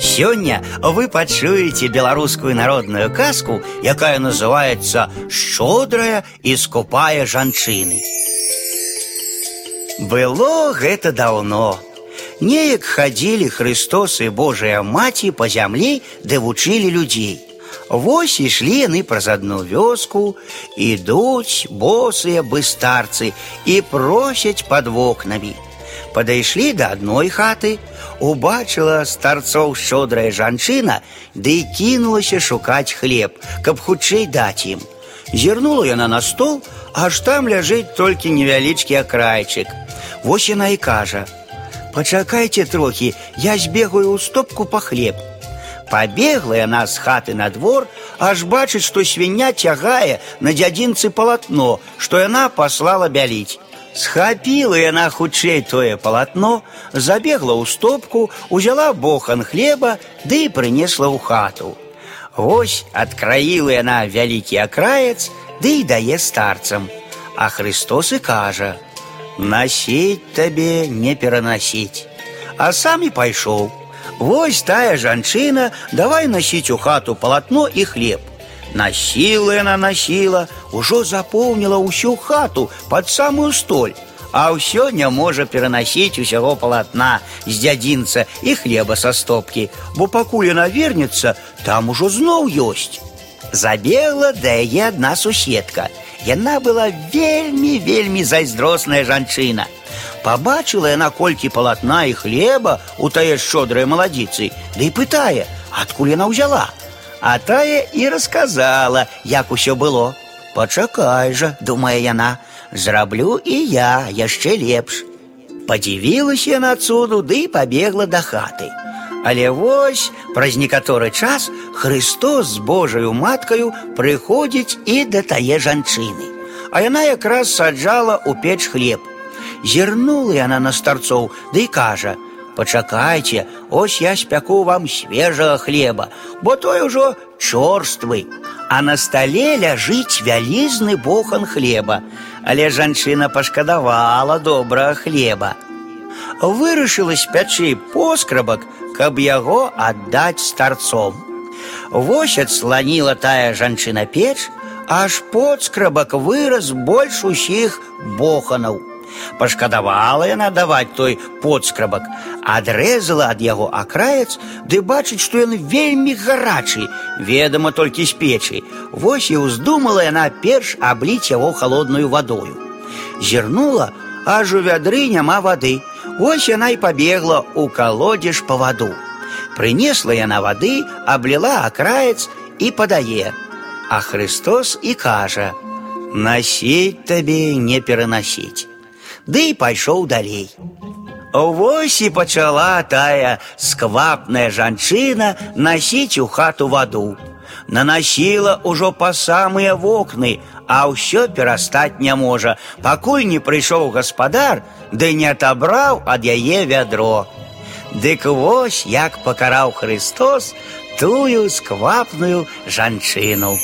Сёння вы пачуеце беларускую народную казку, якая называется шчодрая і скупая жанчыны. Было гэта даўно. Неяк хадзілі Христос і Божая маці па зямлі, ды вучылі людзей. Вось ішлі яны праз адну вёску, ідуць босыя быстарцы і просяць пад вокнамі. Падышлі да адной хаты, убачыла старцоў шчодрая жанчына, ды і кінулася шукаць хлеб, каб хутчэй даць ім. Зірнула яна на стол, аж там ляжыць толькі невялічкі акрайчык. Вось яна і кажа: « Пачакайце трохі, я збегаю ў стопку па хлеб. Пабегла яна з хаты на двор, аж бачыць, што свіння цягае на дзядзінцы палатно, што яна паслала бяліць. Схапіла яна хутчэй тое палатно, забегла ў стопку, узяла бохан хлеба ды і прынесла ў хату. Вось адкраіла яна вялікі акраец, ды і дае старцам. А Христос і кажа: « Насіць табе не перанасіць. А сам і пайшоў. Вось тая жанчына, давай насіць у хату палатно і хлеб. Насіла яна насіла, ужо запоўніла ўсю хату под самую столь, а ўсё не можа перанасіць усяго палатна з дзядзінца і хлеба са стопкі, бо пакуль яна вернецца, там ужо зноў ёсць. Забегла да яе адна суседка. Яна была вельмі вельмі зайздросная жанчына. Пабачыла яна колькі палатна і хлеба у тае шчодрай маладзіцы, ды і пытае, адкуль яна ўзяла. А тая і расказала, як усё было. Пачакай жа, думае яна, зраблю і я яшчэ лепш. Падзівілася яна цуду ды да пабегла да хаты. Але вось праз некаторы час Христос з Божаю маткаю прыходзіць і да тае жанчыны. А яна якраз саджала ў печ хлеб. Зірнула яна на старцоў, ды да і кажа: Пачакайце, ось я спяку вам свежага хлеба, бо той ужо чорствы. А на стале ляжыць вялізны бохан хлеба, але жанчына пашкадавала добрага хлеба. Вырашыла спячы поскрабак, каб яго аддаць старцом. Вось адсланіла тая жанчына печ, аж подскрабак вырас больш усіх боханаў. Пашкадавала яна даваць той подскрабак, адрэзала ад яго акраец, ды бачыць, што ён вельмі гарачы, ведама толькі з печы. Вось і ўздумала яна перш абліць яго халодную вадою. Зірнула, аж у вядры няма вады. Вось яна і пабегла ў калодзеж па ваду. Прынесла яна вады, абліла акраец і падае. А Христос і кажа: « Насіць табе не перанасіць ды і пайшоў далей. Вось і пачала тая сквапная жанчына насіць у хату ваду. Нанасіла ўжо па самыя вокны, а ўсё перастаць не можа, пакуль не прыйшоў гаспадар, ды не атабраў ад яе вядро. Дык вось як пакараў Христос тую сквапную жанчыну.